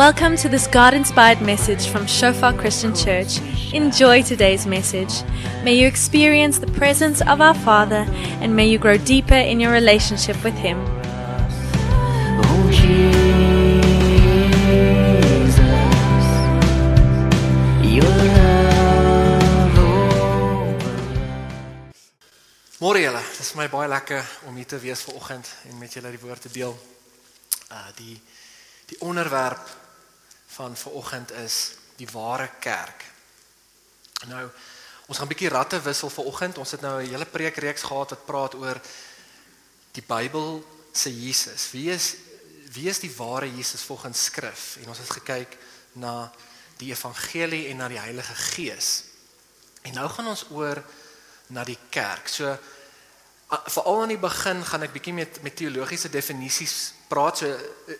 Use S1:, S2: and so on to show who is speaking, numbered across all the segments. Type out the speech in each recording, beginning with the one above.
S1: Welcome to this God inspired message from Shofar Christian Church. Enjoy today's message. May you experience the presence of our Father and may you grow deeper in your relationship with Him.
S2: Oh Jesus, your love
S3: Môre julle, dit is vir my baie lekker om hier te wees vanoggend en met julle die woord te deel. Uh die die onderwerp van vanoggend is die ware kerk. Nou ons gaan 'n bietjie ratte wissel vanoggend. Ons het nou 'n hele preekreeks gehad wat praat oor die Bybel se Jesus. Wie is wie is die ware Jesus volgens skrif? En ons het gekyk na die evangelie en na die Heilige Gees. En nou gaan ons oor na die kerk. So veral aan die begin gaan ek bietjie met met teologiese definisies praat. So eh,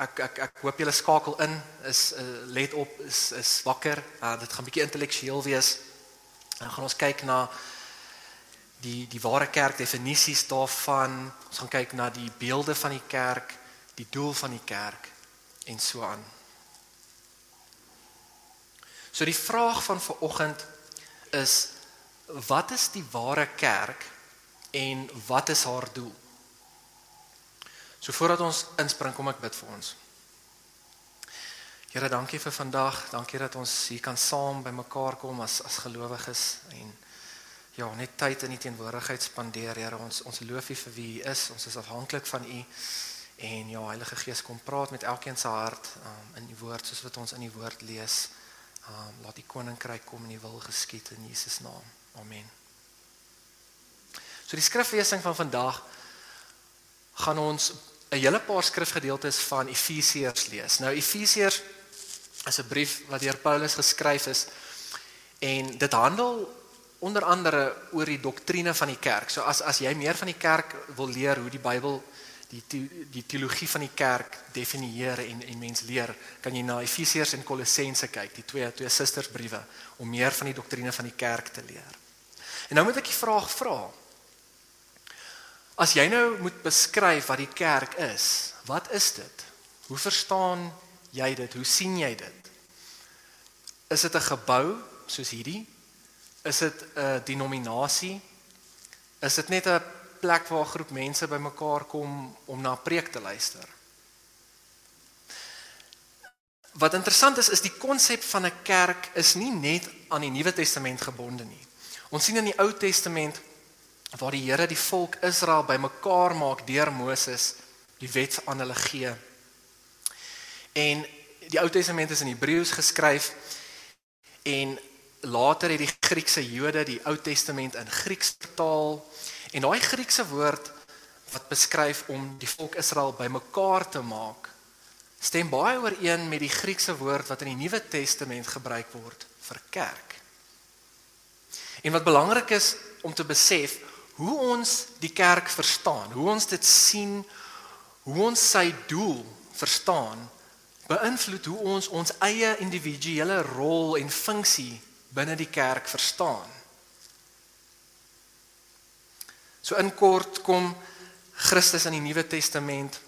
S3: ek ek ek hoop julle skakel in, is uh, let op, is is wakker. Uh, dit gaan bietjie intellektueel wees. En dan gaan ons kyk na die die ware kerk definisies daarvan. Ons gaan kyk na die beelde van die kerk, die doel van die kerk en so aan. So die vraag van vanoggend is wat is die ware kerk en wat is haar doel? So voordat ons inspring, kom ek bid vir ons. Here, dankie vir vandag. Dankie dat ons hier kan saam by mekaar kom as as gelowiges en ja, net tyd in die teenwoordigheid spandeer, Here. Ons ons loof U vir wie U is. Ons is afhanklik van U. En ja, Heilige Gees kom praat met elkeen se hart um, in die woord soos wat ons in die woord lees. Um, laat die koninkryk kom en die wil geskied in Jesus naam. Amen. So die skriflesing van vandag gaan ons 'n hele paar skrifgedeeltes van Efesiërs lees. Nou Efesiërs is 'n brief wat deur Paulus geskryf is en dit handel onder andere oor die doktrine van die kerk. So as as jy meer van die kerk wil leer hoe die Bybel die die teologie van die kerk definieer en en mens leer, kan jy na Efesiërs en Kolossense kyk, die twee twee sustersbriewe om meer van die doktrine van die kerk te leer. En nou moet ek die vraag vra. As jy nou moet beskryf wat die kerk is, wat is dit? Hoe verstaan jy dit? Hoe sien jy dit? Is dit 'n gebou soos hierdie? Is dit 'n denominasie? Is dit net 'n plek waar 'n groep mense bymekaar kom om na 'n preek te luister? Wat interessant is is die konsep van 'n kerk is nie net aan die Nuwe Testament gebonde nie. Ons sien in die Ou Testament waar die Here die volk Israel bymekaar maak deur Moses die wet aan hulle gee. En die Ou Testament is in Hebreëus geskryf en later het die Griekse Jode die Ou Testament in Grieks vertaal en daai Griekse woord wat beskryf om die volk Israel bymekaar te maak stem baie ooreen met die Griekse woord wat in die Nuwe Testament gebruik word vir kerk. En wat belangrik is om te besef hoe ons die kerk verstaan, hoe ons dit sien, hoe ons sy doel verstaan, beïnvloed hoe ons ons eie individuele rol en funksie binne die kerk verstaan. So in kort kom Christus in die Nuwe Testament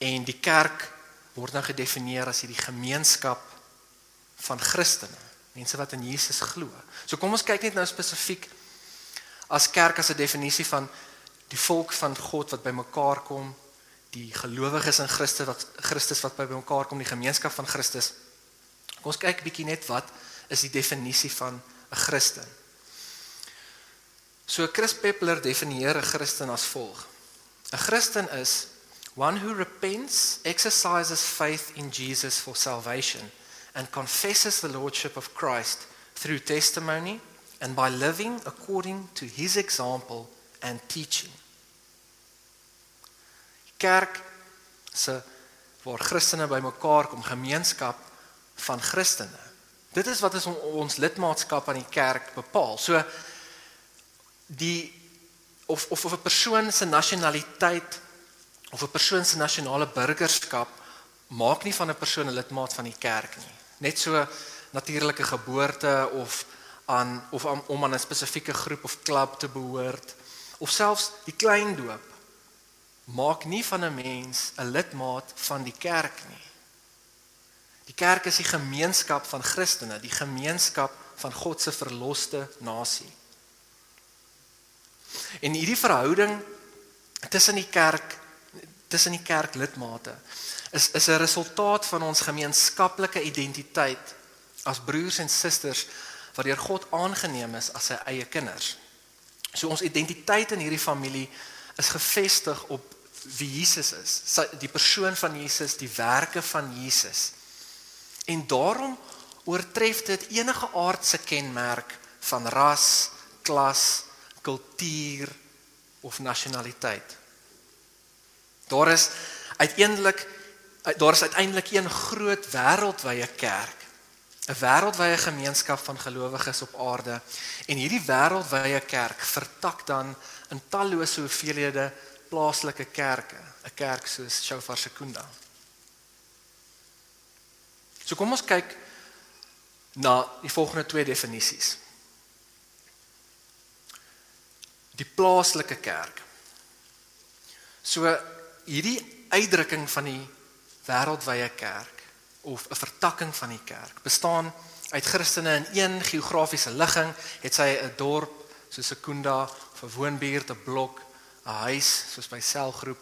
S3: en die kerk word nou gedefinieer as hierdie gemeenskap van Christene, mense wat in Jesus glo. So kom ons kyk net nou spesifiek as kerk as 'n definisie van die volk van God wat bymekaar kom, die gelowiges in Christus wat Christus wat bymekaar kom, die gemeenskap van Christus. Kom ons kyk bietjie net wat is die definisie van 'n Christen. So Chris Peppler definieer 'n Christen as volg. 'n Christen is one who repents, exercises faith in Jesus for salvation and confesses the lordship of Christ through testimony and by living according to his example and teaching. Kerk se waar Christene bymekaar kom, gemeenskap van Christene. Dit is wat is on, ons lidmaatskap aan die kerk bepaal. So die of of of 'n persoon se nasionaliteit of 'n persoon se nasionale burgerskap maak nie van 'n persoon 'n lidmaat van die kerk nie. Net so natuurlike geboorte of aan of aan, om aan 'n spesifieke groep of klub te behoort of selfs die klein doop maak nie van 'n mens 'n lidmaat van die kerk nie. Die kerk is die gemeenskap van Christene, die gemeenskap van God se verloste nasie. En hierdie verhouding tussen die kerk tussen die kerklidmate is is 'n resultaat van ons gemeenskaplike identiteit as broers en susters wat deur God aangeneem is as sy eie kinders. So ons identiteit in hierdie familie is gefestig op wie Jesus is, sy, die persoon van Jesus, die werke van Jesus. En daarom oortref dit enige aardse kenmerk van ras, klas, kultuur of nasionaliteit. Daar is uiteindelik daar is uiteindelik een groot wêreldwye kerk. 'n Wêreldwye gemeenskap van gelowiges op aarde en hierdie wêreldwye kerk vertak dan in tallose hoeveelhede plaaslike kerke, 'n kerk soos Shofar Sekunda. So kom ons kyk na die volgende twee definisies. Die plaaslike kerk. So hierdie uitdrukking van die wêreldwye kerk of 'n vertakking van die kerk bestaan uit Christene in een geografiese ligging, het sy 'n dorp soos Sekunda of 'n woonbuurt, 'n blok, 'n huis soos by selgroep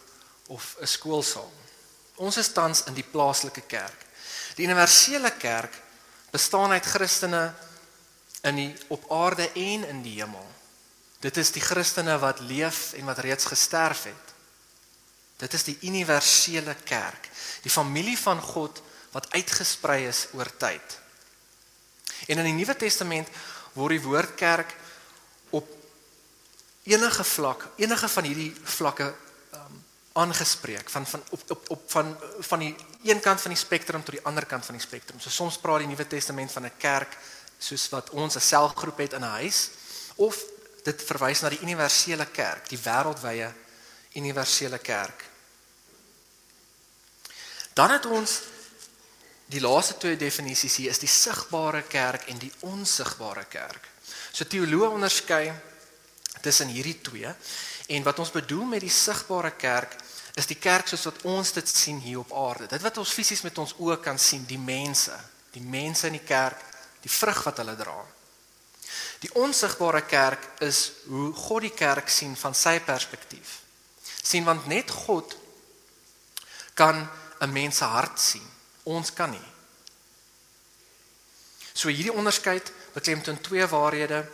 S3: of 'n skoolsaal. Ons is tans in die plaaslike kerk. Die universele kerk bestaan uit Christene in die op aarde en in die hemel. Dit is die Christene wat leef en wat reeds gesterf het. Dit is die universele kerk, die familie van God wat uitgesprei is oor tyd. En in die Nuwe Testament word die woord kerk op enige vlak, enige van hierdie vlakke um, aangespreek van van op op op van van die een kant van die spektrum tot die ander kant van die spektrum. So soms praat die Nuwe Testament van 'n kerk soos wat ons 'n selgroep het in 'n huis of dit verwys na die universele kerk, die wêreldwye universele kerk. Dan het ons die laaste twee definisies hier is die sigbare kerk en die onsigbare kerk. So teoloë onderskei tussen hierdie twee en wat ons bedoel met die sigbare kerk is die kerk soos wat ons dit sien hier op aarde. Dit wat ons fisies met ons oë kan sien, die mense, die mense in die kerk, die vrug wat hulle dra. Die onsigbare kerk is hoe God die kerk sien van sy perspektief. sien want net God kan 'n mens se hart sien. Ons kan nie. So hierdie onderskeid beklemtoon twee waarhede.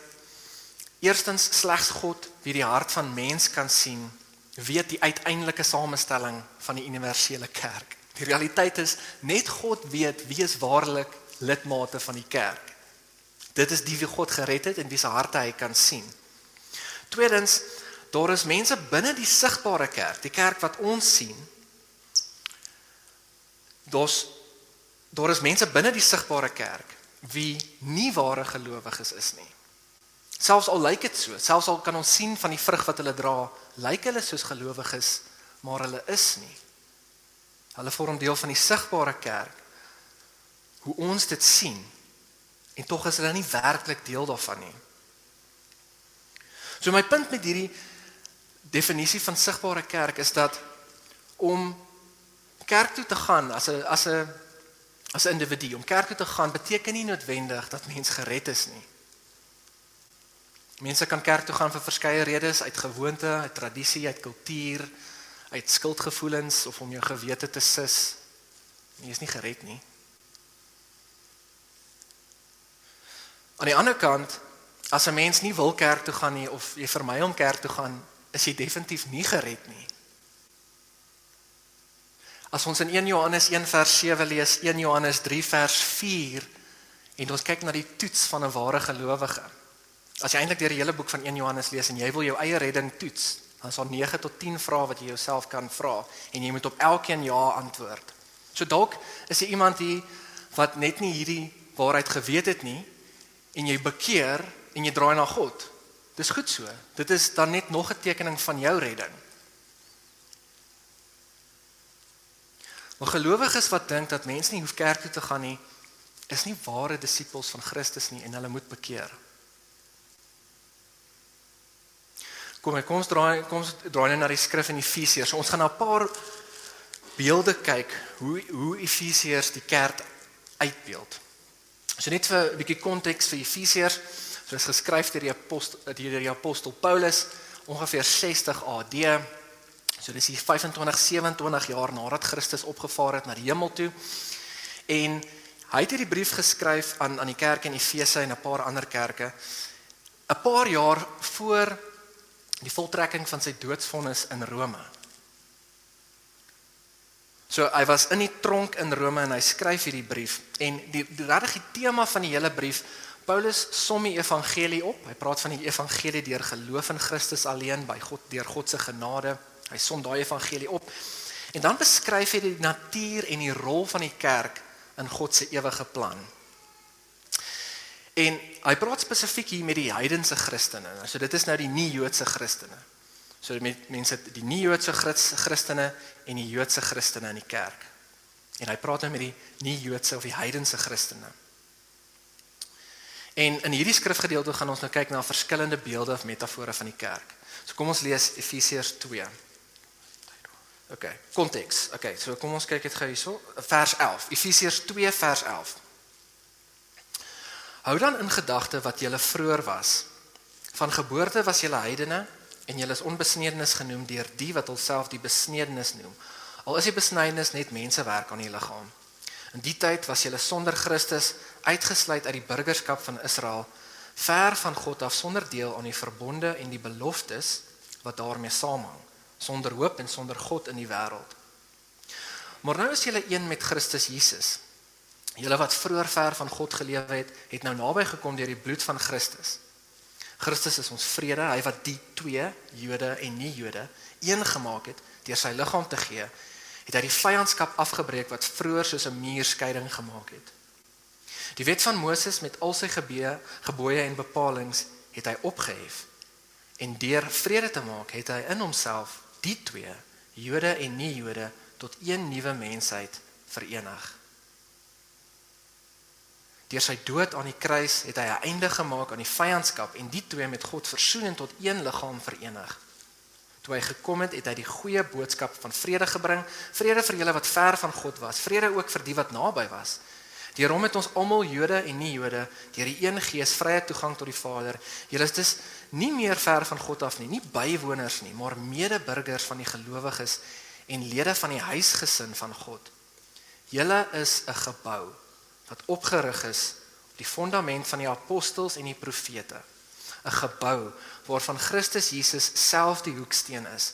S3: Eerstens slegs God wie die hart van mens kan sien, weet die uiteindelike samestelling van die universele kerk. Die realiteit is net God weet wie is waarlik lidmate van die kerk. Dit is die wie God gered het en wie se harte hy kan sien. Tweedens, daar is mense binne die sigbare kerk, die kerk wat ons sien. Daar's daar is mense binne die sigbare kerk wie nie ware gelowiges is nie. Selfs al lyk dit so, selfs al kan ons sien van die vrug wat hulle dra, lyk hulle soos gelowiges, maar hulle is nie. Hulle vorm deel van die sigbare kerk. Hoe ons dit sien en tog is hulle nie werklik deel daarvan nie. So my punt met hierdie definisie van sigbare kerk is dat om kerk toe te gaan as 'n as 'n as 'n individu om kerk toe te gaan beteken nie noodwendig dat mens gered is nie. Mense kan kerk toe gaan vir verskeie redes, uit gewoonte, uit tradisie, uit kultuur, uit skuldgevoelens of om jou gewete te sis. Jy is nie gered nie. Aan die ander kant, as 'n mens nie wil kerk toe gaan nie of jy vermy om kerk toe gaan, is jy definitief nie gered nie. As ons in 1 Johannes 1 vers 7 lees, 1 Johannes 3 vers 4 en ons kyk na die toets van 'n ware gelowige. As jy eintlik deur die hele boek van 1 Johannes lees en jy wil jou eie redding toets, dan is daar 9 tot 10 vrae wat jy jouself kan vra en jy moet op elkeen ja antwoord. So dalk is jy iemand hier wat net nie hierdie waarheid geweet het nie en jy bekeer en jy draai na God. Dis goed so. Dit is dan net nog 'n tekening van jou redding. Maar gelowiges wat dink dat mense nie hoef kerk toe te gaan nie, is nie ware disippels van Christus nie en hulle moet bekeer. Kom ek kom ons draai kom ons draai net na die skrif in Efesiërs. So ons gaan na 'n paar beelde kyk hoe hoe Efesiërs die kerk uitbeeld. So net vir 'n bietjie konteks vir Efesiërs, so is geskryf deur die apostel deur die apostel Paulus ongeveer 60 AD. So dis hier 25 27 jaar nadat Christus opgevaar het na die hemel toe. En hy het hierdie brief geskryf aan aan die kerk in Efese en 'n paar ander kerke 'n paar jaar voor die voltrekking van sy doodsvonnis in Rome. So hy was in die tronk in Rome en hy skryf hierdie brief en die die regtig die tema van die hele brief Paulus som die evangelie op. Hy praat van die evangelie deur geloof in Christus alleen by God deur God se genade. Hy som daai evangelie op. En dan beskryf hy die natuur en die rol van die kerk in God se ewige plan. En hy praat spesifiek hier met die heidense Christene. So dit is nou die nie-Joodse Christene. So met mense die nie-Joodse Christene en die Joodse Christene in die kerk. En hy praat nou met die nie-Joodse of die heidense Christene. En in hierdie skrifgedeelte gaan ons nou kyk na verskillende beelde of metafore van die kerk. So kom ons lees Efesiërs 2. OK, konteks. OK, so kom ons kyk dit gou hierso, vers 11. Efesiërs 2 vers 11. Hou dan in gedagte wat julle vroeër was. Van geboorte was julle heidene en julle is onbesnedenis genoem deur die wat hulself die besnedenis noem. Al is die besnydenis net mensewerk aan die liggaam. In die tyd was julle sonder Christus uitgesluit uit die burgerskap van Israel, ver van God af sonder deel aan die verbonde en die beloftes wat daarmee saamhang, sonder hoop en sonder God in die wêreld. Maar nou is julle een met Christus Jesus. Julle wat vroeër ver van God gelewe het, het nou naby gekom deur die bloed van Christus. Christus is ons vrede, hy wat die twee, Jode en nie-Jode, een gemaak het deur sy liggaam te gee, het hy die vyandskap afgebreek wat vroeër soos 'n muurskeiding gemaak het. Die wet van Moses met al sy gebee, gebooie en bepalinge het hy opgehef. En deur vrede te maak, het hy in homself die twee, Jode en nie-Jode, tot een nuwe mensheid verenig. Deur sy dood aan die kruis het hy 'n einde gemaak aan die vyandskap en die twee met God versoen en tot een liggaam verenig. Toe hy gekom het, het hy die goeie boodskap van vrede gebring, vrede vir julle wat ver van God was, vrede ook vir die wat naby was. Deur hom het ons almal Jode en nie-Jode deur die een Gees vrye toegang tot die Vader. Julle is dus nie meer ver van God af nie, nie bywoners nie, maar medeburgers van die gelowiges en lede van die huisgesin van God. Julle is 'n gebou wat opgerig is op die fondament van die apostels en die profete. 'n Gebou waarvan Christus Jesus self die hoeksteen is.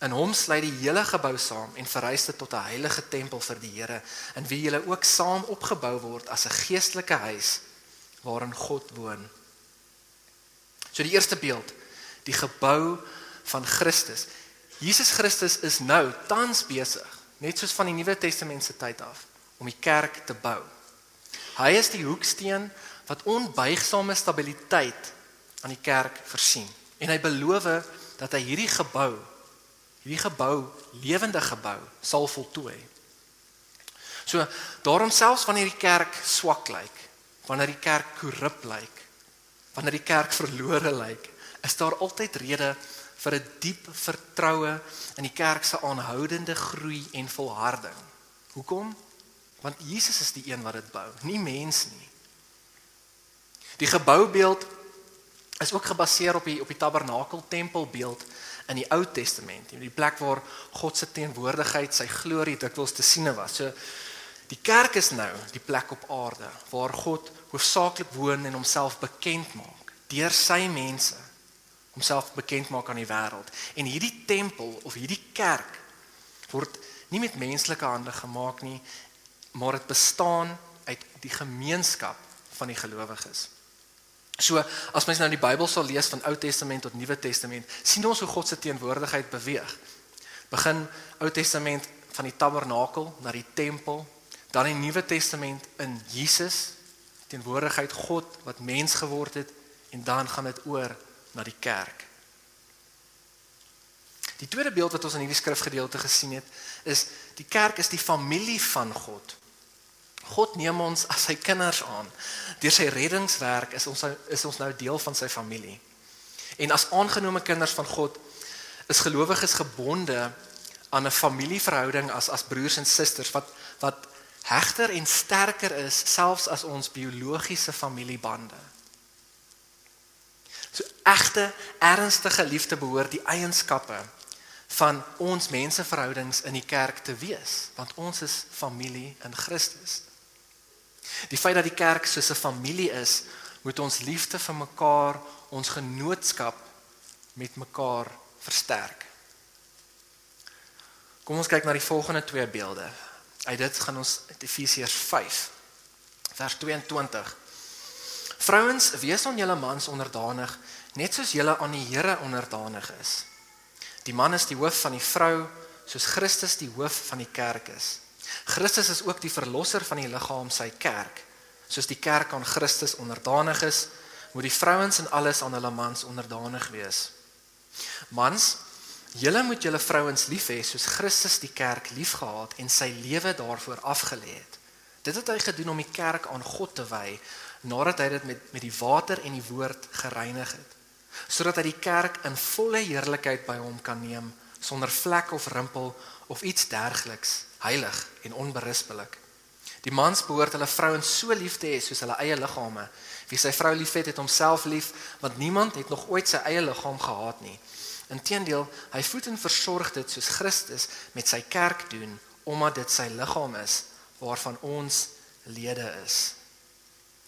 S3: In hom sluit die hele gebou saam en verrys dit tot 'n heilige tempel vir die Here, in wie julle ook saam opgebou word as 'n geestelike huis waarin God woon. So die eerste beeld, die gebou van Christus. Jesus Christus is nou tans besig, net soos van die Nuwe Testament se tyd af, om die kerk te bou. Hy is die hoeksteen wat onbuigsame stabiliteit aan die kerk versien. En hy beloof dat hy hierdie gebou, hierdie gebou, lewende gebou sal voltooi. So daarom selfs wanneer die kerk swak lyk, wanneer die kerk korrup lyk, wanneer die kerk verlore lyk, is daar altyd rede vir 'n diep vertroue in die kerk se aanhoudende groei en volharding. Hoekom? Want Jesus is die een wat dit bou, nie mens nie. Die geboubeeld is ook gebaseer op die op die tabernakel tempelbeeld in die Ou Testament, die plek waar God se teenwoordigheid, sy glorie dikwels te sien was. So die kerk is nou die plek op aarde waar God hoofsaaklik woon en homself bekend maak deur sy mense homself bekend maak aan die wêreld. En hierdie tempel of hierdie kerk word nie met menslike hande gemaak nie maar dit bestaan uit die gemeenskap van die gelowiges. So as mens nou die Bybel sal lees van Ou Testament tot Nuwe Testament, sien ons hoe God se teenwoordigheid beweeg. Begin Ou Testament van die tabernakel na die tempel, dan die Nuwe Testament in Jesus, teenwoordigheid God wat mens geword het en dan gaan dit oor na die kerk. Die tweede beeld wat ons in hierdie skrifgedeelte gesien het, is die kerk is die familie van God. God neem ons as sy kinders aan. Deur sy reddingswerk is ons is ons nou deel van sy familie. En as aangenome kinders van God is gelowiges gebonde aan 'n familieverhouding as as broers en susters wat wat hegter en sterker is selfs as ons biologiese familiebande. So egte ernstige liefde behoort die eienskappe van ons menseverhoudings in die kerk te wees, want ons is familie in Christus. Die feit dat die kerk soos 'n familie is, moet ons liefde vir mekaar, ons genootskap met mekaar versterk. Kom ons kyk na die volgende twee beelde. Uit dit gaan ons Efesiërs 5 vers 22. Vrouens, wees aan julle mans onderdanig, net soos julle aan die Here onderdanig is. Die man is die hoof van die vrou, soos Christus die hoof van die kerk is. Christus is ook die verlosser van die liggaam, sy kerk. Soos die kerk aan Christus onderdanig is, moet die vrouens in alles aan hulle mans onderdanig wees. Mans, julle moet julle vrouens lief hê soos Christus die kerk liefgehad en sy lewe daarvoor afgelê het. Dit het hy gedoen om die kerk aan God te wy nadat hy dit met met die water en die woord gereinig het sodat hy die kerk in volle heerlikheid by hom kan neem sonder vlek of rimpel of iets dergeliks heilig en onberispelik. Die mans behoort hulle vrouens so lief te hê soos hulle eie liggame. Wie sy vrou liefhet het homself lief want niemand het nog ooit sy eie liggaam gehaat nie inteendeel hy voed en versorg dit soos Christus met sy kerk doen omdat dit sy liggaam is waarvan ons lede is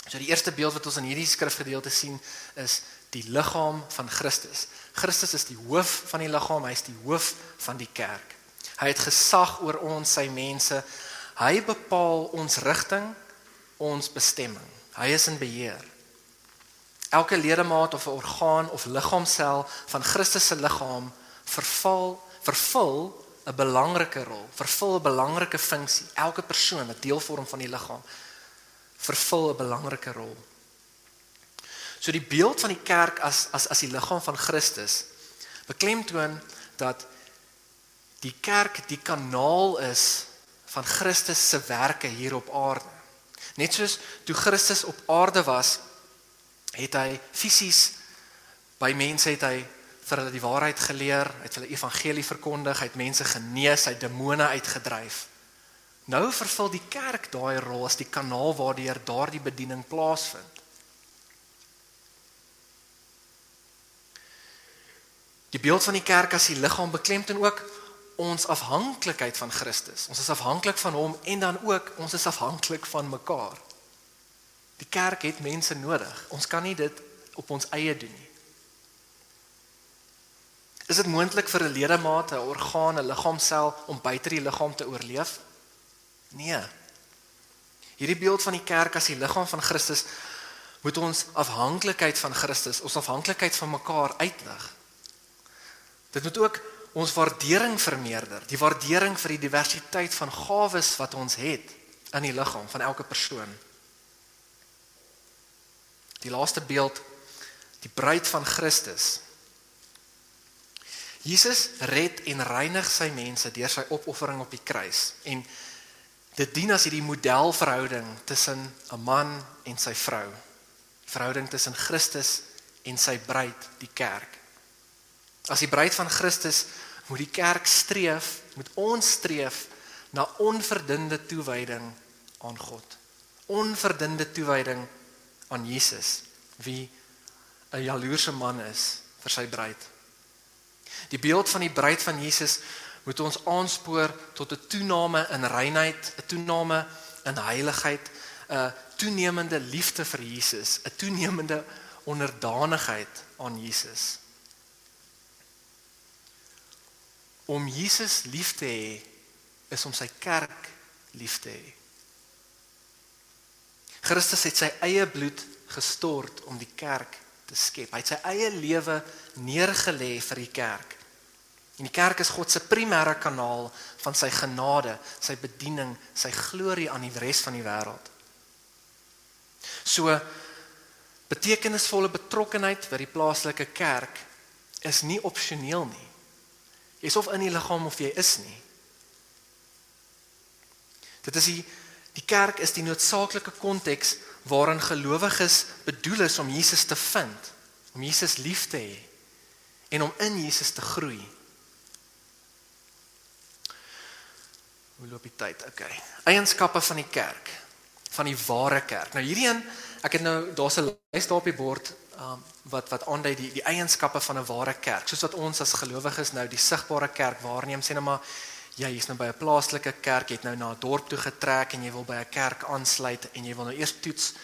S3: So die eerste beeld wat ons in hierdie skrifgedeelte sien is die liggaam van Christus. Christus is die hoof van die liggaam, hy is die hoof van die kerk. Hy het gesag oor ons sy mense. Hy bepaal ons rigting, ons bestemming. Hy is in beheer. Elke ledemaat of 'n orgaan of liggaamsel van Christus se liggaam verval vervul 'n belangrike rol, vervul 'n belangrike funksie. Elke persoon wat deel vorm van die liggaam vervul 'n belangrike rol. So die beeld van die kerk as as as die liggaam van Christus beklemtoon dat die kerk die kanaal is van Christus se werke hier op aarde. Net soos toe Christus op aarde was, het hy fisies by mense het hy vir hulle die waarheid geleer, het hulle evangelie verkondig, het mense genees, het demone uitgedryf. Nou vervul die kerk daai rol as die kanaal waardeur daardie bediening plaasvind. Die beeld van die kerk as die liggaam beklemtoon ook ons afhanklikheid van Christus. Ons is afhanklik van hom en dan ook ons is afhanklik van mekaar. Die kerk het mense nodig. Ons kan nie dit op ons eie doen nie. Is dit moontlik vir 'n ledemaat, 'n orgaan, 'n liggaamsel om buite die liggaam te oorleef? Nee. Hierdie beeld van die kerk as die liggaam van Christus moet ons afhanklikheid van Christus, ons afhanklikheid van mekaar uitlig. Dit moet ook ons waardering vermeerder, die waardering vir die diversiteit van gawes wat ons het in die liggaam van elke persoon. Die laaste beeld, die bruid van Christus. Jesus red en reinig sy mense deur sy opoffering op die kruis en Dit dien as hierdie modelverhouding tussen 'n man en sy vrou. Verhouding tussen Christus en sy bruid, die kerk. As die bruid van Christus moet die kerk streef, moet ons streef na onverdunde toewyding aan God. Onverdunde toewyding aan Jesus, wie 'n jaloerse man is vir sy bruid. Die beeld van die bruid van Jesus moet ons aanspoor tot 'n toename in reinheid, 'n toename in heiligheid, 'n toenemende liefde vir Jesus, 'n toenemende onderdanigheid aan Jesus. Om Jesus lief te hê is om sy kerk lief te hê. Christus het sy eie bloed gestort om die kerk te skep. Hy het sy eie lewe neergelê vir die kerk. En die kerk is God se primêre kanaal van sy genade, sy bediening, sy glorie aan die res van die wêreld. So betekenisvolle betrokkenheid by die plaaslike kerk is nie opsioneel nie. Jy's of in die liggaam of jy is nie. Dit is die die kerk is die noodsaaklike konteks waarin gelowiges bedoel is om Jesus te vind, om Jesus lief te hê en om in Jesus te groei. Hoe loop die tyd? Okay. Eienskappe van die kerk, van die ware kerk. Nou hierdie een, ek het nou daar's 'n lys daar op die bord um, wat wat aandui die die eienskappe van 'n ware kerk. Soos wat ons as gelowiges nou die sigbare kerk waarneem, sê nou maar jy is nou by 'n plaaslike kerk, jy het nou na 'n dorp toe getrek en jy wil by 'n kerk aansluit en jy wil nou eers toets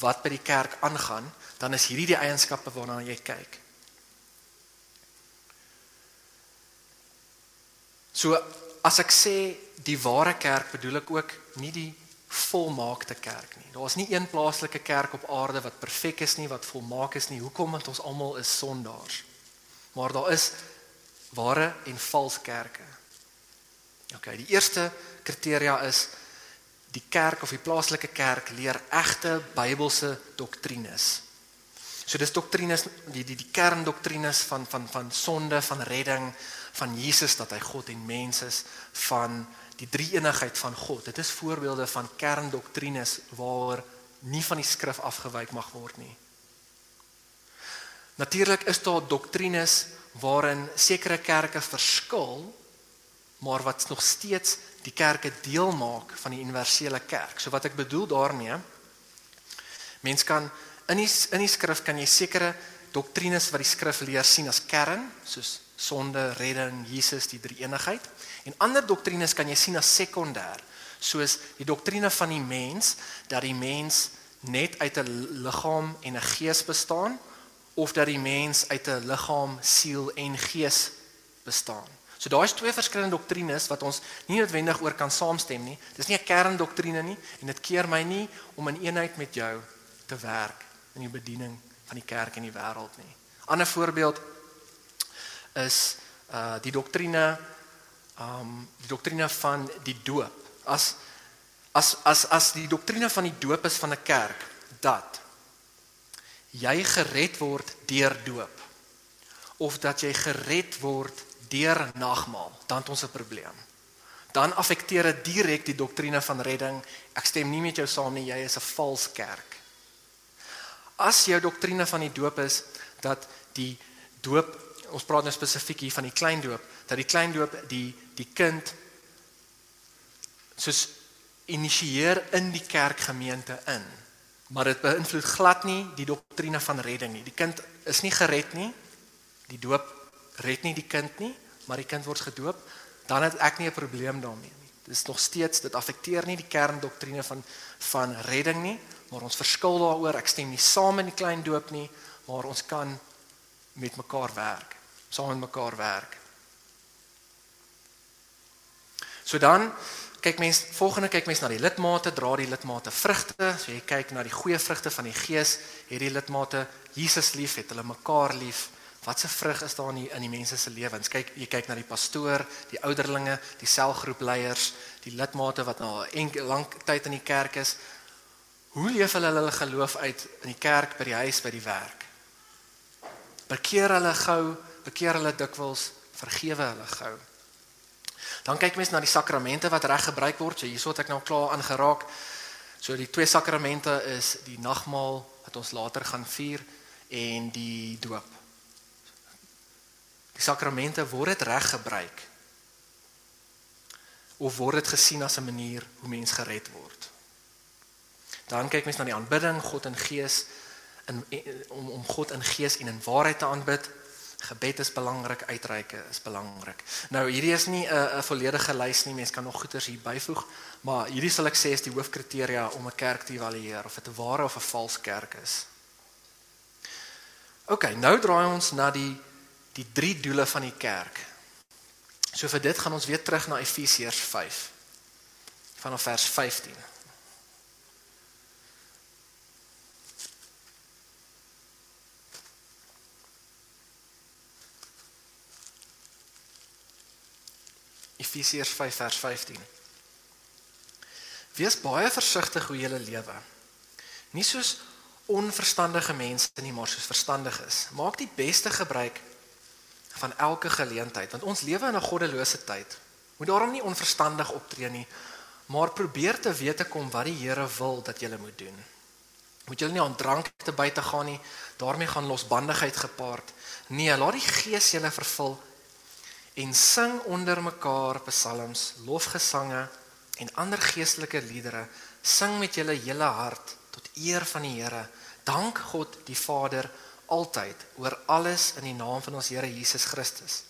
S3: wat by die kerk aangaan, dan is hierdie die eienskappe waarna jy kyk. So as ek sê die ware kerk bedoel ek ook nie die volmaakte kerk nie. Daar's nie een plaaslike kerk op aarde wat perfek is nie, wat volmaak is nie. Hoekom? Want ons almal is sondaars. Maar daar is ware en vals kerke. OK, die eerste kriteria is die kerk of die plaaslike kerk leer egte Bybelse doktrines. So dis doktrines die die die kerndoktrines van van van sonde, van redding, van Jesus dat hy God en mens is, van die drie eenigheid van God. Dit is voorbeelde van kerndoktrines waaroor nie van die skrif afgewyk mag word nie. Natuurlik is daar doktrines waarin sekere kerke verskil, maar wat nog steeds die kerke deel maak van die universele kerk. So wat ek bedoel daarmee, mens kan in die in die skrif kan jy sekere doktrines wat die skrif leer sien as kern, soos sonde, redding, Jesus, die drie eenigheid. En ander doktrines kan jy sien as sekondêr, soos die doktrine van die mens dat die mens net uit 'n liggaam en 'n gees bestaan of dat die mens uit 'n liggaam, siel en gees bestaan. So daar is twee verskillende doktrines wat ons nie noodwendig oor kan saamstem nie. Dis nie 'n kerndoktrine nie en dit keer my nie om in eenheid met jou te werk in die bediening van die kerk en die wêreld nie. Ander voorbeeld is uh die doktrine um die doktrine van die doop. As as as as die doktrine van die doop is van 'n kerk dat jy gered word deur doop of dat jy gered word deur nagmaal, dan het ons 'n probleem. Dan affekteer dit direk die doktrine van redding. Ek stem nie met jou saam nie, jy is 'n vals kerk. As jou doktrine van die doop is dat die doop, ons praat nou spesifiek hier van die klein doop, dat die klein doop die die kind soos initieer in die kerkgemeente in. Maar dit beïnvloed glad nie die doktrine van redding nie. Die kind is nie gered nie. Die doop red nie die kind nie, maar die kind word gedoop, dan het ek nie 'n probleem daarmee nie. Dit is nog steeds dit affekteer nie die kerndoktrine van van redding nie, maar ons verskil daaroor. Ek stem nie saam in die klein doop nie, maar ons kan met mekaar werk. Saam met mekaar werk. So dan kyk mens volgende kyk mens na die lidmate, dra die lidmate vrugte. So jy kyk na die goeie vrugte van die Gees, het die lidmate Jesus lief, het hulle mekaar lief. Wat se vrug is daar in die, in die mense se lewens? Kyk, jy kyk na die pastoor, die ouderlinge, die selgroepleiers, die lidmate wat nou 'n lang tyd in die kerk is. Hoe leef hulle hulle geloof uit in die kerk, by die huis, by die werk? Bekeer hulle gou, bekeer hulle dikwels, vergewe hulle gou. Dan kyk mens na die sakramente wat reg gebruik word. So hierso het ek nou klaar aangeraak. So die twee sakramente is die nagmaal wat ons later gaan vier en die doop. Die sakramente word dit reg gebruik. Of word dit gesien as 'n manier hoe mens gered word? Dan kyk mens na die aanbidding, God in gees in om om God in gees en in waarheid te aanbid. Gebed is belangrik, uitreike is belangrik. Nou hierdie is nie 'n 'n volledige lys nie, mense kan nog goeders hier byvoeg, maar hierdie sal ek sê is die hoofkriteria om 'n kerk te evalueer of dit 'n ware of 'n vals kerk is. OK, nou draai ons na die die drie doele van die kerk. So vir dit gaan ons weer terug na Efesiërs 5 vanaf vers 15. Efesiërs 5 vers 15. Wees baie versigtig hoe jy lewe. Nie soos onverstandige mense nie, maar soos verstandiges. Maak die beste gebruik van elke geleentheid, want ons lewe in 'n goddelose tyd. Moet daarom nie onverstandig optree nie, maar probeer te weet te kom wat die Here wil dat jy moet doen. Moet jy nie aan drank te buite gaan nie, daarmee gaan losbandigheid gepaard. Nee, laat die Gees julle vervul en sing onder mekaar psalms, lofgesange en ander geestelike liedere. Sing met julle hele hart tot eer van die Here. Dank God die Vader altyd oor alles in die naam van ons Here Jesus Christus.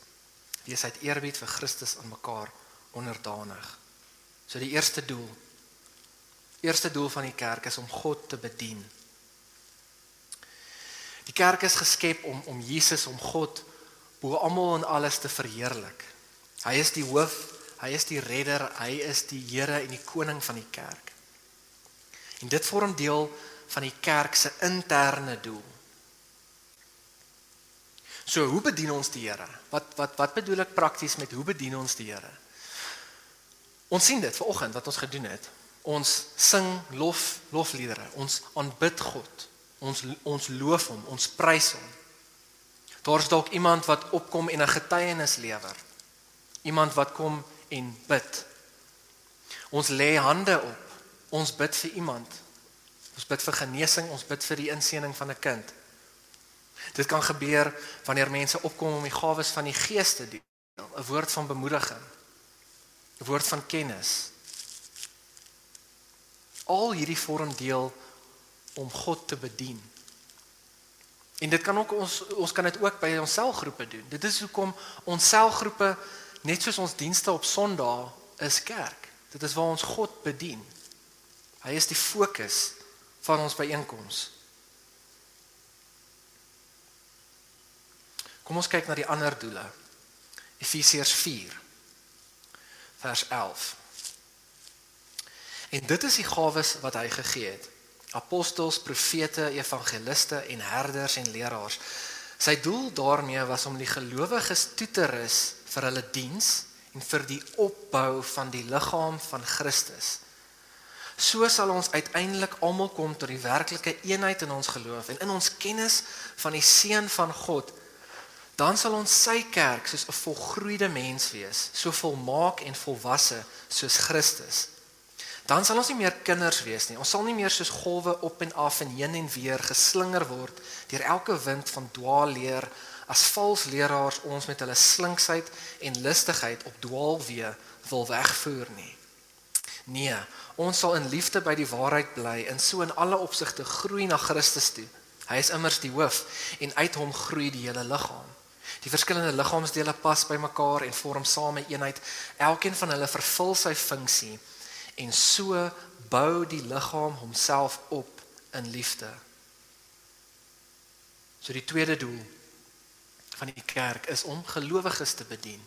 S3: Wees uit eerbied vir Christus aan mekaar onderdanig. So die eerste doel. Eerste doel van die kerk is om God te bedien. Die kerk is geskep om om Jesus om God bo almal en alles te verheerlik. Hy is die hoof, hy is die redder, hy is die Here en die koning van die kerk. En dit vorm deel van die kerk se interne doel. So hoe bedien ons die Here? Wat wat wat bedoel ek prakties met hoe bedien ons die Here? Ons sien dit vanoggend wat ons gedoen het. Ons sing lof lofliedere. Ons aanbid God. Ons ons loof hom, ons prys hom. Daar's dalk iemand wat opkom en 'n getuienis lewer. Iemand wat kom en bid. Ons lê hande op. Ons bid vir iemand. Ons bid vir genesing, ons bid vir die inseëning van 'n kind. Dit kan gebeur wanneer mense opkom om die gawes van die Gees te deel, 'n woord van bemoediging, 'n woord van kennis. Al hierdie vorm deel om God te bedien. En dit kan ook ons ons kan dit ook by ons selgroepe doen. Dit is hoekom ons selgroepe net soos ons dienste op Sondag is kerk. Dit is waar ons God bedien. Hy is die fokus van ons byeenkoms. Kom ons kyk na die ander doele. Efesiërs 4 vers 11. En dit is die gawes wat hy gegee het. Apostels, profete, evangeliste en herders en leraars. Sy doel daarmee was om die gelowiges toe te rus vir hulle diens en vir die opbou van die liggaam van Christus. So sal ons uiteindelik almal kom tot die werklike eenheid in ons geloof en in ons kennis van die seun van God dan sal ons sy kerk soos 'n volgroeide mens wees, so volmaak en volwasse soos Christus. Dan sal ons nie meer kinders wees nie. Ons sal nie meer soos golwe op en af en heen en weer geslinger word deur elke wind van dwaalleer as vals leraars ons met hulle slinksheid en listigheid op dwaalweë wil wegvoer nie. Nee, ons sal in liefde by die waarheid bly en so in alle opsigte groei na Christus toe. Hy is immers die hoof en uit hom groei die hele liggaam. Die verskillende liggaamsdele pas by mekaar en vorm saam 'n eenheid. Elkeen van hulle vervul sy funksie en so bou die liggaam homself op in liefde. So die tweede doel van die kerk is om gelowiges te bedien.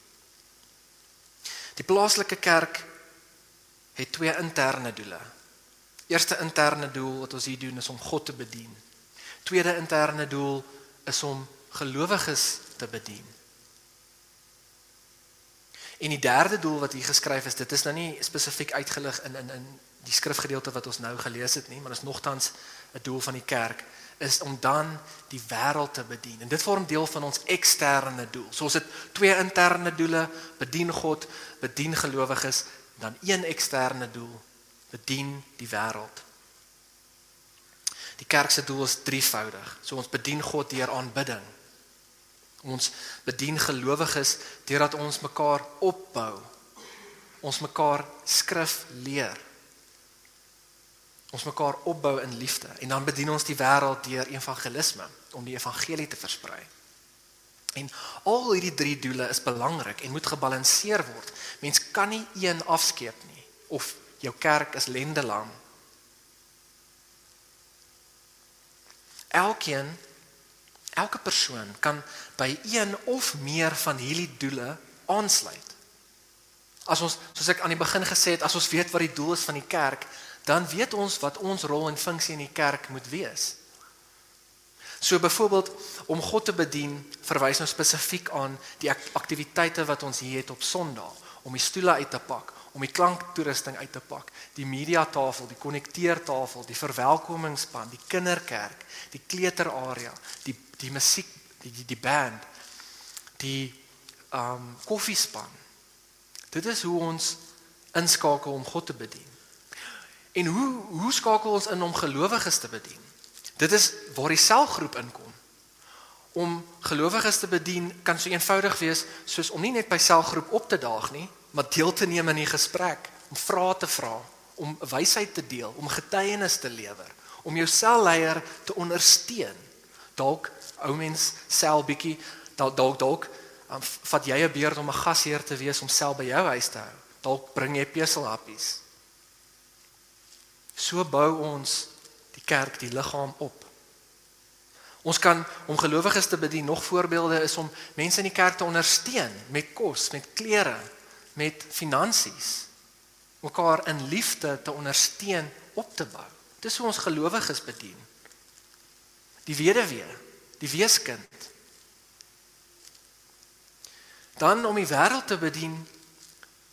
S3: Die plaaslike kerk het twee interne doele. Eerste interne doel wat ons hier doen is om God te bedien. Tweede interne doel is om gelowiges te bedien. En die derde doel wat hier geskryf is, dit is nou nie spesifiek uitgelig in in in die skrifgedeelte wat ons nou gelees het nie, maar dit is nogtans 'n doel van die kerk is om dan die wêreld te bedien. En dit vorm deel van ons eksterne doel. So ons het twee interne doele, bedien God, bedien gelowiges, dan een eksterne doel, bedien die wêreld. Die kerk se doel is drievoudig. So ons bedien God deur aanbidding. Ons bedien gelowiges deurdat ons mekaar opbou. Ons mekaar skrif leer. Ons mekaar opbou in liefde en dan bedien ons die wêreld deur evangelisme om die evangelie te versprei. En al hierdie drie doele is belangrik en moet gebalanseer word. Mens kan nie een afskeep nie of jou kerk is lendelang. Elkeen elke persoon kan by een of meer van hierdie doele aansluit. As ons soos ek aan die begin gesê het, as ons weet wat die doel is van die kerk, dan weet ons wat ons rol en funksie in die kerk moet wees. So byvoorbeeld om God te bedien verwys nou spesifiek aan die aktiwiteite wat ons hier het op Sondag, om die stoele uit te pak, om die klanktoerusting uit te pak, die mediatafel, die konnekteertafel, die verwelkomingsspan, die kinderkerk, die kleuterarea, die die musiek, die die, die band, die um koffiespan. Dit is hoe ons inskakel om God te bedien. En hoe hoe skakel ons in om gelowiges te bedien? Dit is waar die selgroep inkom. om gelowiges te bedien kan so eenvoudig wees soos om nie net by selgroep op te daag nie, maar deel te neem in die gesprek, om vrae te vra, om wysheid te deel, om getuienis te lewer, om jou selleier te ondersteun. Dalk ou mens sel bietjie dalk dalk dalk um, vat jy 'n beurt om 'n gasheer te wees om sel by jou huis te hou. Dalk bring jy peselhappies. So bou ons die kerk, die liggaam op. Ons kan om gelowiges te bedien. Nog voorbeelde is om mense in die kerk te ondersteun met kos, met klere, met finansies. Mekaar in liefde te ondersteun, op te bou. Dis hoe ons gelowiges bedien. Die weduwee, die weeskind. Dan om die wêreld te bedien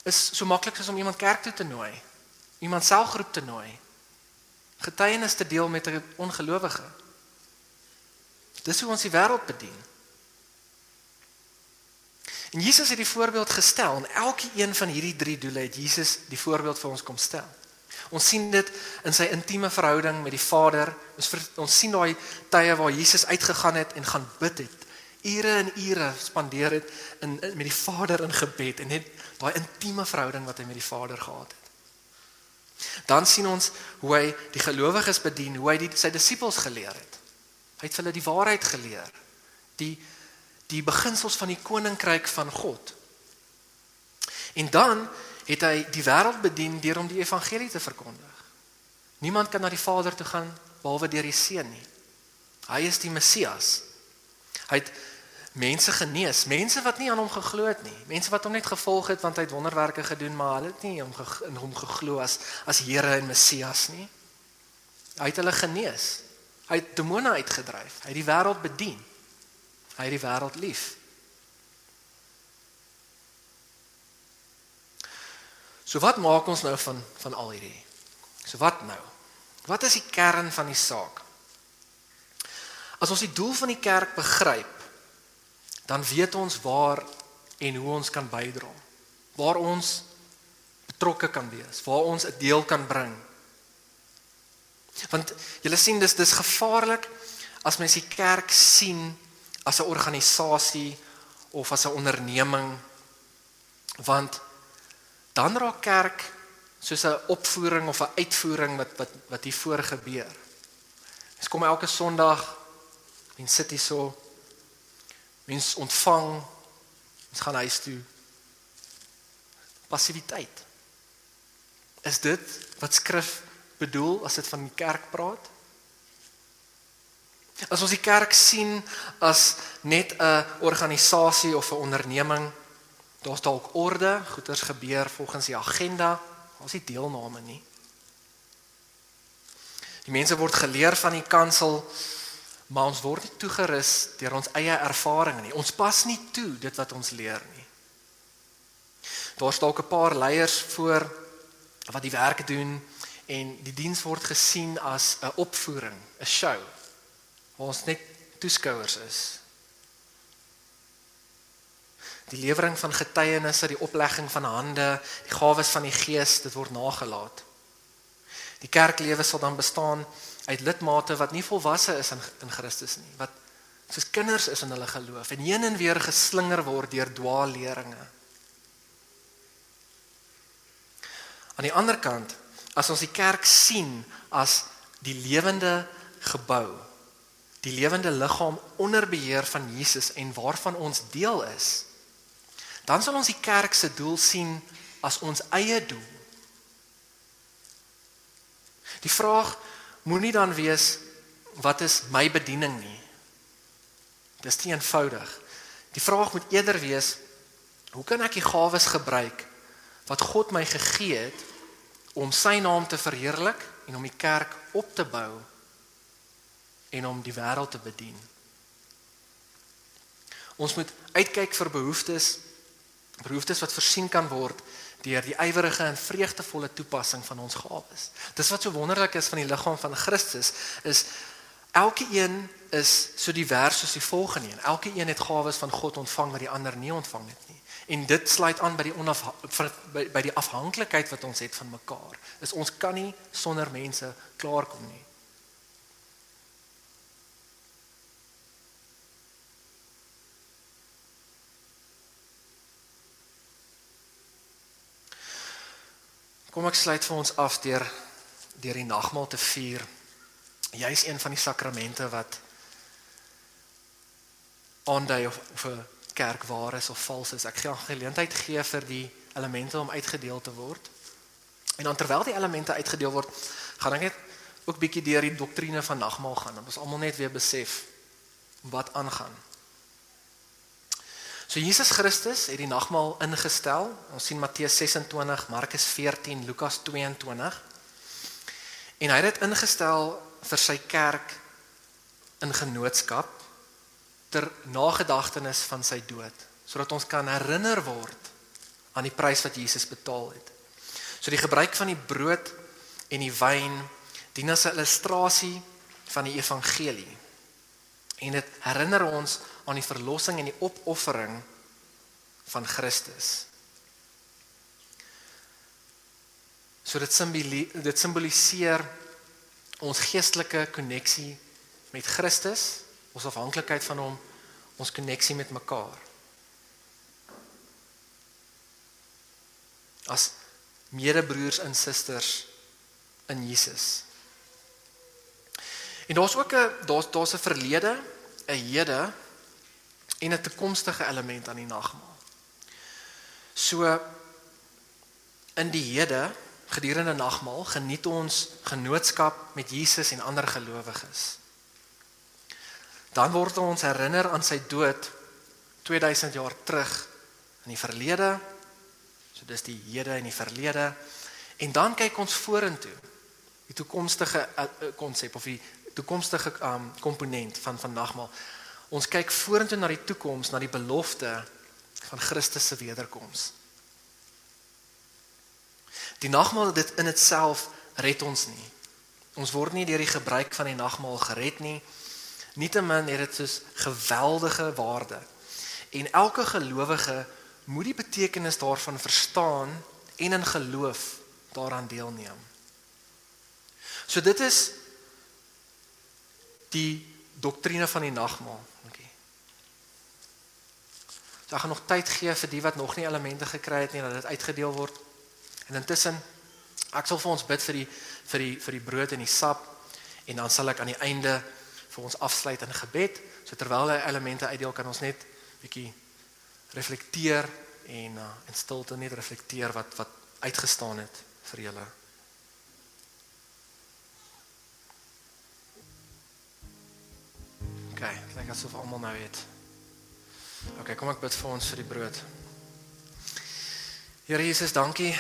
S3: is so maklik soos om iemand kerk toe te nooi. Iemand selgroep te nooi. Getuienis te deel met 'n ongelowige. Dis hoe ons die wêreld bedien. En Jesus het die voorbeeld gestel en elke een van hierdie drie doele het Jesus die voorbeeld vir ons kom stel. Ons sien dit in sy intieme verhouding met die Vader. Ons ver, ons sien daai tye waar Jesus uitgegaan het en gaan bid het. Ure en ure spandeer het in, in met die Vader in gebed en net daai intieme verhouding wat hy met die Vader gehad het. Dan sien ons hoe hy die gelowiges bedien, hoe hy die, sy disippels geleer het. Hy het hulle die waarheid geleer. Die die beginsels van die koninkryk van God. En dan het hy die wêreld bedien deur om die evangelie te verkondig. Niemand kan na die Vader toe gaan behalwe deur die Seun nie. Hy is die Messias. Hy het mense genees, mense wat nie aan hom geglo het nie, mense wat hom net gevolg het want hy het wonderwerke gedoen, maar hulle het nie hom in hom geglo as as Here en Messias nie. Hy het hulle genees. Hy het demone uitgedryf. Hy het die wêreld bedien. Hy het die wêreld lief. So wat maak ons nou van van al hierdie? So wat nou? Wat is die kern van die saak? As ons die doel van die kerk begryp, dan weet ons waar en hoe ons kan bydra. Waar ons betrokke kan wees, waar ons 'n deel kan bring. Want julle sien dis dis gevaarlik as mens die kerk sien as 'n organisasie of as 'n onderneming want dan raak kerk soos 'n opvoering of 'n uitvoering wat wat wat hier voor gebeur. Ons kom elke Sondag en sit hier so. Mens ontvang. Ons gaan huis toe. Passiwiteit. Is dit wat skrif bedoel as dit van die kerk praat? As ons die kerk sien as net 'n organisasie of 'n onderneming, daar's dalk orde, goeders gebeur volgens die agenda, ons nie deelname nie. Die mense word geleer van die kansel, maar ons word nie toegerus deur ons eie ervarings nie. Ons pas nie toe dit wat ons leer nie. Daar's dalk 'n paar leiers voor wat die werk doen en die diens word gesien as 'n opvoering, 'n show waar ons net toeskouers is. Die lewering van getuienisse, die oplegging van hande, die gawes van die Gees, dit word nagelaat. Die kerklewe sal dan bestaan uit lidmate wat nie volwasse is in in Christus nie, wat soos kinders is in hulle geloof en heen en weer geslinger word deur dwaalleringe. Aan die ander kant, as ons die kerk sien as die lewende gebou, die lewende liggaam onder beheer van Jesus en waarvan ons deel is, dan sal ons die kerk se doel sien as ons eie doel. Die vraag moenie dan wees wat is my bediening nie. Dis te eenvoudig. Die vraag moet eerder wees hoe kan ek die gawes gebruik wat God my gegee het om sy naam te verheerlik en om die kerk op te bou en om die wêreld te bedien. Ons moet uitkyk vir behoeftes behoeftes wat voorsien kan word deur die ywerige en vreugdevolle toepassing van ons gawes. Dis wat so wonderlik is van die liggaam van Christus is elke een is so divers soos die volgende een. Elke een het gawes van God ontvang wat die ander nie ontvang het nie. En dit sluit aan by die onaf by, by die afhanklikheid wat ons het van mekaar. Is ons kan nie sonder mense klaarkom nie. Kom ek sluit vir ons af deur deur die nagmaal te vier. Jy's een van die sakramente wat aandui of of 'n kerk waar is of vals is. Ek gaan geleentheid gee vir die elemente om uitgedeel te word. En dan terwyl die elemente uitgedeel word, gaan ek net ook bietjie deur die doktrine van nagmaal gaan. Dat ons almal net weer besef wat aangaan. So Jesus Christus het die nagmaal ingestel. Ons sien Matteus 26, Markus 14, Lukas 22. En hy het dit ingestel vir sy kerk in genootskap ter nagedagtenis van sy dood, sodat ons kan herinner word aan die prys wat Jesus betaal het. So die gebruik van die brood en die wyn dien as 'n illustrasie van die evangelie. En dit herinner ons aan die verlossing en die opoffering van Christus. So dit simboli dit simboliseer ons geestelike koneksie met Christus, ons afhanklikheid van hom, ons koneksie met mekaar. As medebroers en susters in Jesus. En daar's ook 'n daar's daar's 'n verlede, 'n hede en 'n toekomstige element aan die nagmaal. So in die hede gedurende nagmaal geniet ons genootskap met Jesus en ander gelowiges. Dan word ons herinner aan sy dood 2000 jaar terug in die verlede. So dis die hede en die verlede. En dan kyk ons vorentoe. Die toekomstige konsep uh, of die toekomstige um komponent van van nagmaal. Ons kyk vorentoe na die toekoms, na die belofte van Christus se wederkoms. Die nagmaal dit in itself red ons nie. Ons word nie deur die gebruik van die nagmaal gered nie. Nietemin het dit soos geweldige waarde. En elke gelowige moet die betekenis daarvan verstaan en in geloof daaraan deelneem. So dit is die doktrine van die nagmaal. So ek gaan nog tyd gee vir die wat nog nie elemente gekry het nie dat dit uitgedeel word. En intussen ek sal vir ons bid vir die vir die vir die brood en die sap en dan sal ek aan die einde vir ons afsluit in gebed. So terwyl hy elemente uitdeel kan ons net bietjie reflekteer en uh, in stilte net reflekteer wat wat uitgestaan het vir julle. OK, lyk asof almal nou weet. OK, kom ek bid vir ons vir die brood. Here Jesus, dankie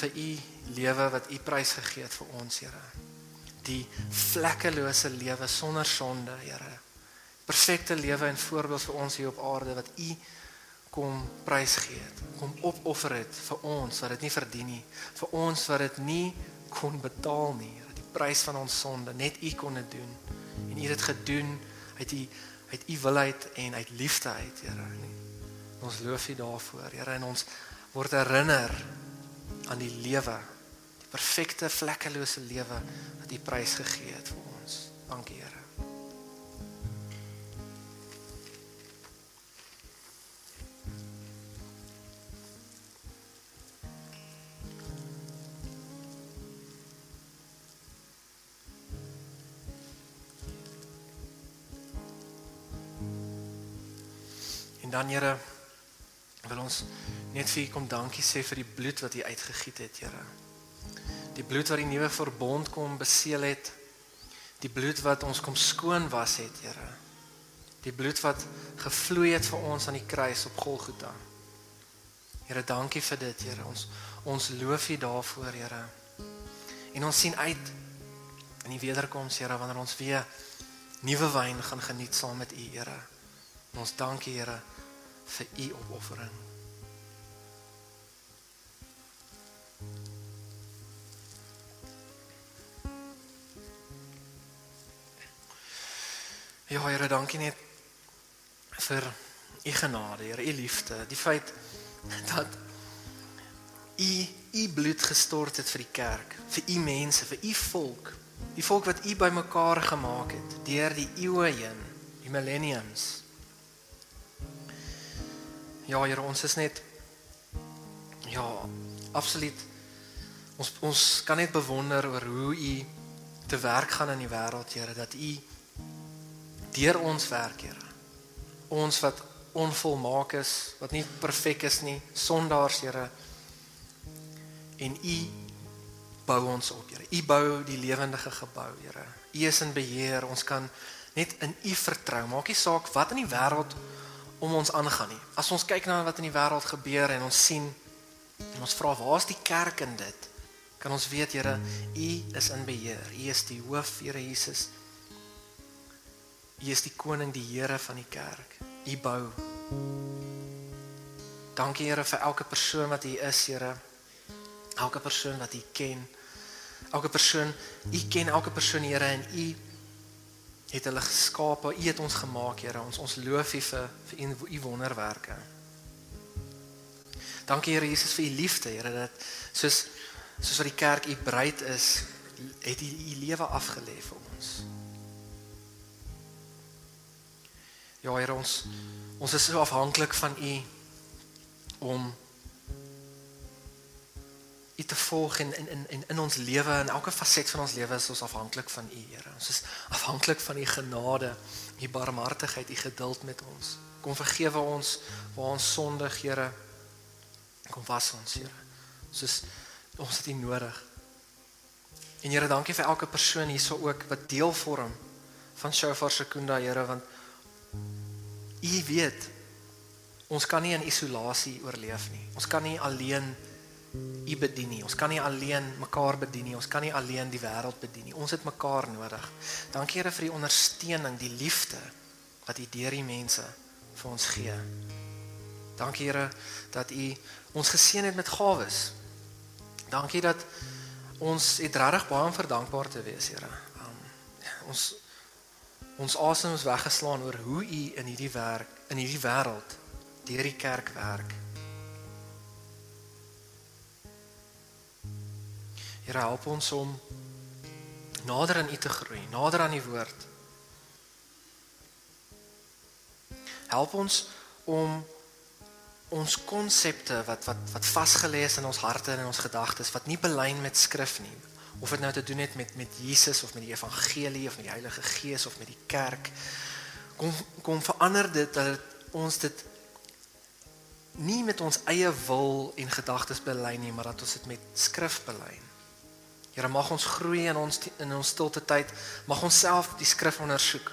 S3: vir u lewe wat u prys gegee het vir ons, Here. Die vlekkelose lewe sonder sonde, Here. Perfekte lewe en voorbeeld vir ons hier op aarde wat u kom prysgee het, kom opoffer het vir ons wat dit nie verdien nie, vir ons wat dit nie kon betaal nie, dat die prys van ons sonde net u kon dit doen. En u het dit gedoen uit u uit u wilheid en uit liefde uit, Here. Ons loof u daarvoor, Here, en ons word herinner aan die lewe, die perfekte vlekkelose lewe wat u prys gegee het vir ons. Dankie, Here. Dan Here wil ons net vir U kom dankie sê vir die bloed wat U uitgegiet het, Here. Die bloed wat die nuwe verbond kom beseël het. Die bloed wat ons kom skoon was het, Here. Die bloed wat gevloei het vir ons aan die kruis op Golgotha. Here, dankie vir dit, Here. Ons ons loof U daarvoor, Here. En ons sien uit in die wederkoms, Here, wanneer ons weer nuwe wyn gaan geniet saam met U, Here. Ons dankie, Here, vir U opoffering. Ja, Here, dankie net vir u genade, Here, u liefde, die feit dat u u bloed gestort het vir die kerk, vir u mense, vir u volk, die volk wat u bymekaar gemaak het deur die eeue heen, die millenniums. Ja, Here, ons is net ja, absoluut Ons ons kan net bewonder oor hoe u te werk gaan in die wêreld, Here, dat u deur ons werk, Here. Ons wat onvolmaak is, wat nie perfek is nie, sondaars, Here. En u bou ons op, Here. U bou die lewendige gebou, Here. U is in beheer. Ons kan net in u vertrou. Maak nie saak wat in die wêreld om ons aangaan nie. As ons kyk na wat in die wêreld gebeur en ons sien en ons vra waar is die kerk in dit? Kan ons weet Here, U is in beheer. U is die hoof, Here Jesus. U is die koning, die Here van die kerk. U bou. Dankie Here vir elke persoon wat hier is, Here. Elke persoon wat U ken. Elke persoon, U ken elke persoon, Here, en U het hulle geskape. U het ons gemaak, Here. Ons ons loof U vir vir U wonderwerke. Dankie Here Jesus vir U liefde, Here, dat soos soos wat die kerk U breed is, het U U lewe afgelê vir ons. Ja, Here, ons ons is so afhanklik van U om U te volg in in in in in ons lewe en elke faset van ons lewe is ons afhanklik van U, Here. Ons is afhanklik van U genade, U barmhartigheid, U geduld met ons. Kom vergewe ons waar ons sondig, Here. Kom was ons, Here. Ons is ons het U nodig. En Here, dankie vir elke persoon hierso ook wat deel vorm van Shofar Sekunda, Here, want U weet ons kan nie in isolasie oorleef nie. Ons kan nie alleen U bedien nie. Ons kan nie alleen mekaar bedien nie. Ons kan nie alleen die wêreld bedien nie. Ons het mekaar nodig. Dankie Here vir die ondersteuning, die liefde wat U deur die mense vir ons gee. Dankie Here dat U ons geseën het met gawes. Dankie dat ons het regtig baie om verdankbaar te wees, Here. Um, ons ons asem is weggeslaan oor hoe U in hierdie werk, in hierdie wêreld deur die kerk werk. Here help ons om nader aan U te groei, nader aan die woord. Help ons om ons konsepte wat wat wat vasgelê is in ons harte en in ons gedagtes wat nie belyn met skrif nie of dit nou te doen het met met Jesus of met die evangelie of met die Heilige Gees of met die kerk kom kom verander dit dat ons dit nie met ons eie wil en gedagtes belyn nie maar dat ons dit met skrif belyn Here mag ons groei in ons in ons stilte tyd. Mag ons self die skrif ondersoek.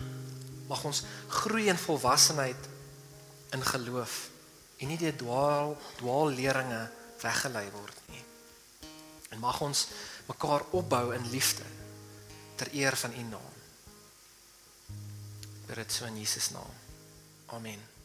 S3: Mag ons groei in volwassenheid in geloof en nie deur dwaal dwaal leringe weggelei word nie. En mag ons mekaar opbou in liefde ter eer van U naam. Bid dit so in Jesus naam. Amen.